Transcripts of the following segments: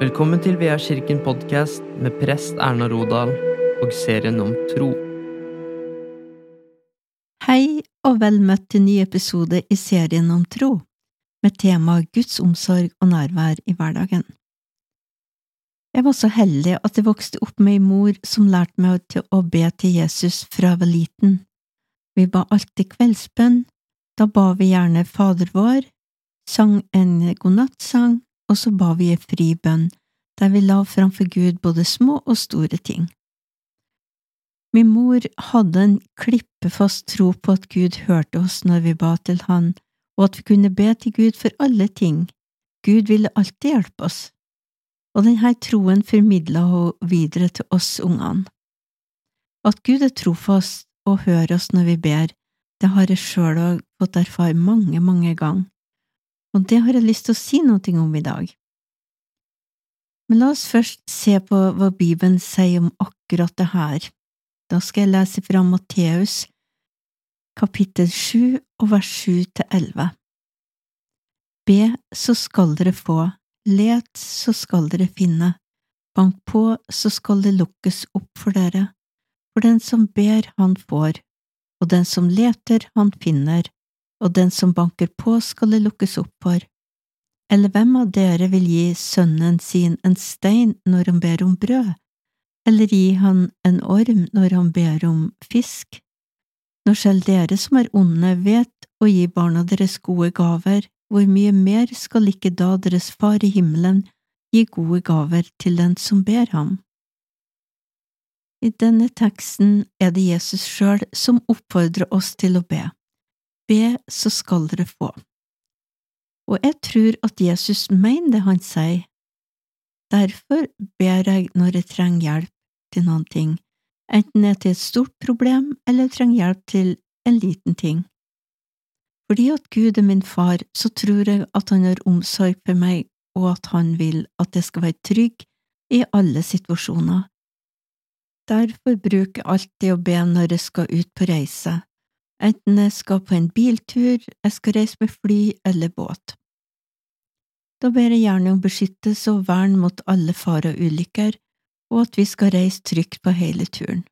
Velkommen til Vea kirken podkast med prest Erna Rodal og serien om tro. Hei og vel møtt til ny episode i serien om tro, med temaet Guds omsorg og nærvær i hverdagen. Jeg var så heldig at jeg vokste opp med ei mor som lærte meg til å be til Jesus fra jeg var liten. Vi ba alltid kveldsbønn, da ba vi gjerne Fader vår, sang en godnattsang og så ba vi i fri bønn, der vi la framfor Gud både små og store ting. Min mor hadde en klippefast tro på at Gud hørte oss når vi ba til Han, og at vi kunne be til Gud for alle ting. Gud ville alltid hjelpe oss, og denne troen formidla hun videre til oss ungene. At Gud er trofast og hører oss når vi ber, det har jeg sjøl òg fått erfare mange, mange ganger og det har jeg lyst til å si noe om i dag. Men la oss først se på hva Bibelen sier om akkurat det her. Da skal jeg lese fra Matteus kapittel 7 og vers sju til elleve. Be, så skal dere få, let, så skal dere finne, bank på, så skal det lukkes opp for dere, for den som ber, han får, og den som leter, han finner, og den som banker på skal det lukkes opp for. Eller hvem av dere vil gi sønnen sin en stein når han ber om brød, eller gi han en orm når han ber om fisk? Når selv dere som er onde vet å gi barna deres gode gaver, hvor mye mer skal ikke da deres far i himmelen gi gode gaver til den som ber ham? I denne teksten er det Jesus sjøl som oppfordrer oss til å be. Be, så skal dere få. Og jeg tror at Jesus mener det han sier. Derfor ber jeg når jeg trenger hjelp til noen ting, enten det er til et stort problem eller jeg trenger hjelp til en liten ting. Fordi at Gud er min far, så tror jeg at han har omsorg for meg, og at han vil at jeg skal være trygg i alle situasjoner. Derfor bruker jeg alltid å be når jeg skal ut på reise, enten jeg skal på en biltur, jeg skal reise med fly eller båt. Da ber jeg gjerne om beskyttelse og vern mot alle farer og ulykker, og at vi skal reise trygt på hele turen.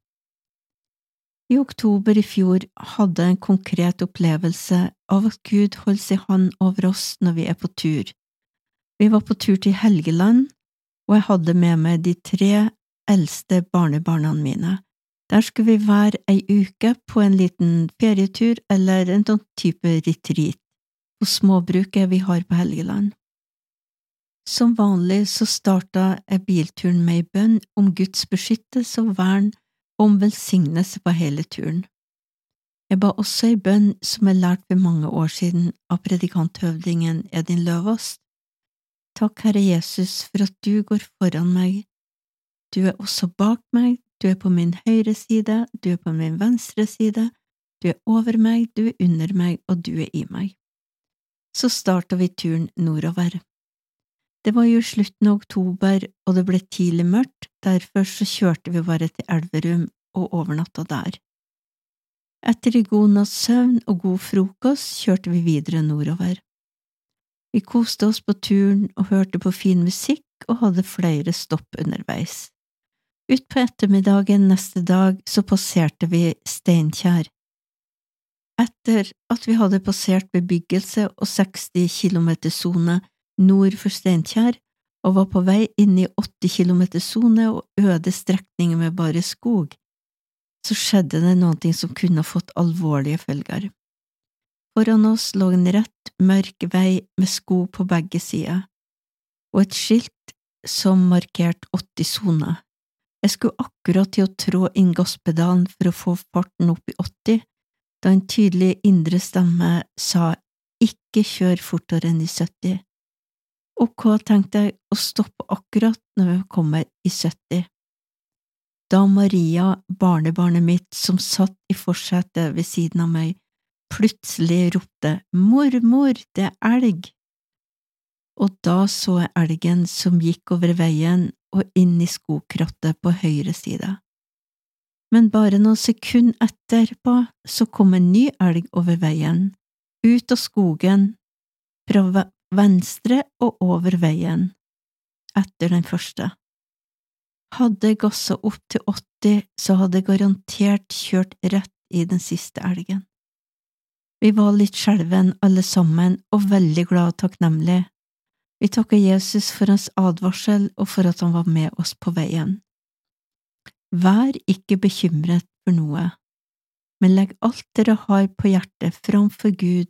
I oktober i fjor hadde jeg en konkret opplevelse av at Gud holder sin hånd over oss når vi er på tur. Vi var på tur til Helgeland, og jeg hadde med meg de tre eldste barnebarna mine. Der skulle vi være ei uke på en liten ferietur eller en sånn type retreat på småbruket vi har på Helgeland. Som vanlig så starta jeg bilturen med ei bønn om Guds beskyttelse og vern og om velsignelse på hele turen. Jeg ba også ei bønn som jeg lærte for mange år siden av predikanthøvdingen Edin Løvaas. Takk, Herre Jesus, for at du går foran meg. Du er også bak meg, du er på min høyre side, du er på min venstre side, du er over meg, du er under meg, og du er i meg. Så starta vi turen nordover. Det var jo slutten av oktober, og det ble tidlig mørkt, derfor så kjørte vi bare til Elverum og overnatta der. Etter en god natts søvn og god frokost kjørte vi videre nordover. Vi koste oss på turen og hørte på fin musikk og hadde flere stopp underveis. Utpå ettermiddagen neste dag så passerte vi Steinkjer. Etter at vi hadde passert bebyggelse og 60 km-sone nord for Steinkjer og var på vei inn i 80 km-sone og øde strekninger med bare skog, så skjedde det noe som kunne fått alvorlige følger. Foran oss lå en rett, mørk vei med skog på begge sider, og et skilt som markerte 80 soner. Jeg skulle akkurat til å trå inn gasspedalen for å få farten opp i 80, da en tydelig indre stemme sa ikke kjør fortere enn i 70. Ok, tenkte jeg å stoppe akkurat når vi kommer i 70. Da Maria, barnebarnet mitt som satt i forsetet ved siden av meg, plutselig ropte Mormor, det er elg! Og da så jeg elgen som gikk over veien og inn i skogkrottet på høyre side. Men bare noen sekunder etterpå så kom en ny elg over veien, ut av skogen, fra venstre og over veien. etter den første. Hadde jeg gassa opp til 80, så hadde jeg garantert kjørt rett i den siste elgen. Vi var litt skjelven alle sammen og veldig glad og takknemlige. Vi takker Jesus for hans advarsel og for at han var med oss på veien. Vær ikke bekymret for noe, men legg alt dere har på hjertet framfor Gud,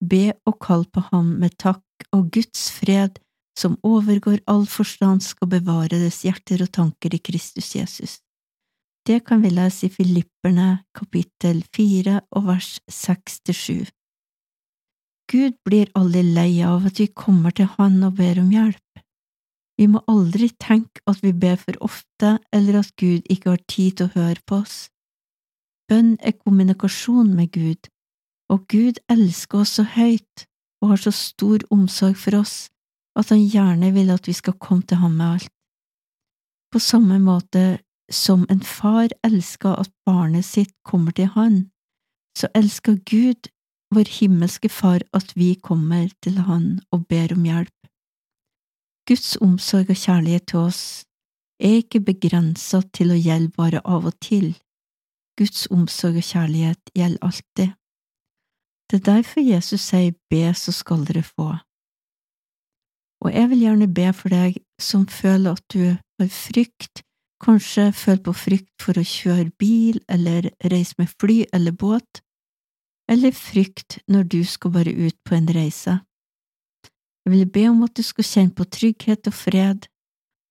be og kall på ham med takk, og Guds fred, som overgår all forstand, skal bevare deres hjerter og tanker i Kristus Jesus. Det kan vi lese i Filipperne kapittel fire og vers seks til sju. Gud blir aldri lei av at vi kommer til Han og ber om hjelp. Vi må aldri tenke at vi ber for ofte, eller at Gud ikke har tid til å høre på oss. Bønn er kommunikasjon med Gud, og Gud elsker oss så høyt og har så stor omsorg for oss at han gjerne vil at vi skal komme til ham med alt. På samme måte som en far elsker at barnet sitt kommer til han, så elsker Gud, vår himmelske Far, at vi kommer til han og ber om hjelp. Guds omsorg og kjærlighet til oss er ikke begrenset til å gjelde bare av og til. Guds omsorg og kjærlighet gjelder alltid. Det er derfor Jesus sier be, så skal dere få. Og jeg vil gjerne be for deg som føler at du har frykt Kanskje føler på frykt for å kjøre bil eller reise med fly eller båt, eller frykt når du skal bare ut på en reise. Jeg vil be om at du skal kjenne på trygghet og fred,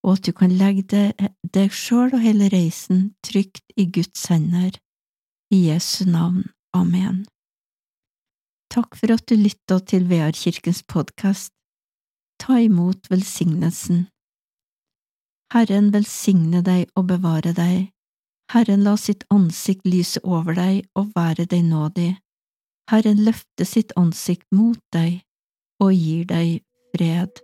og at du kan legge deg sjøl og hele reisen trygt i Guds hender. I Jesu navn. Amen. Takk for at du lytta til VR kirkens podkast. Ta imot velsignelsen. Herren velsigne deg og bevare deg. Herren la sitt ansikt lyse over deg og være deg nådig. Herren løfte sitt ansikt mot deg og gir deg fred.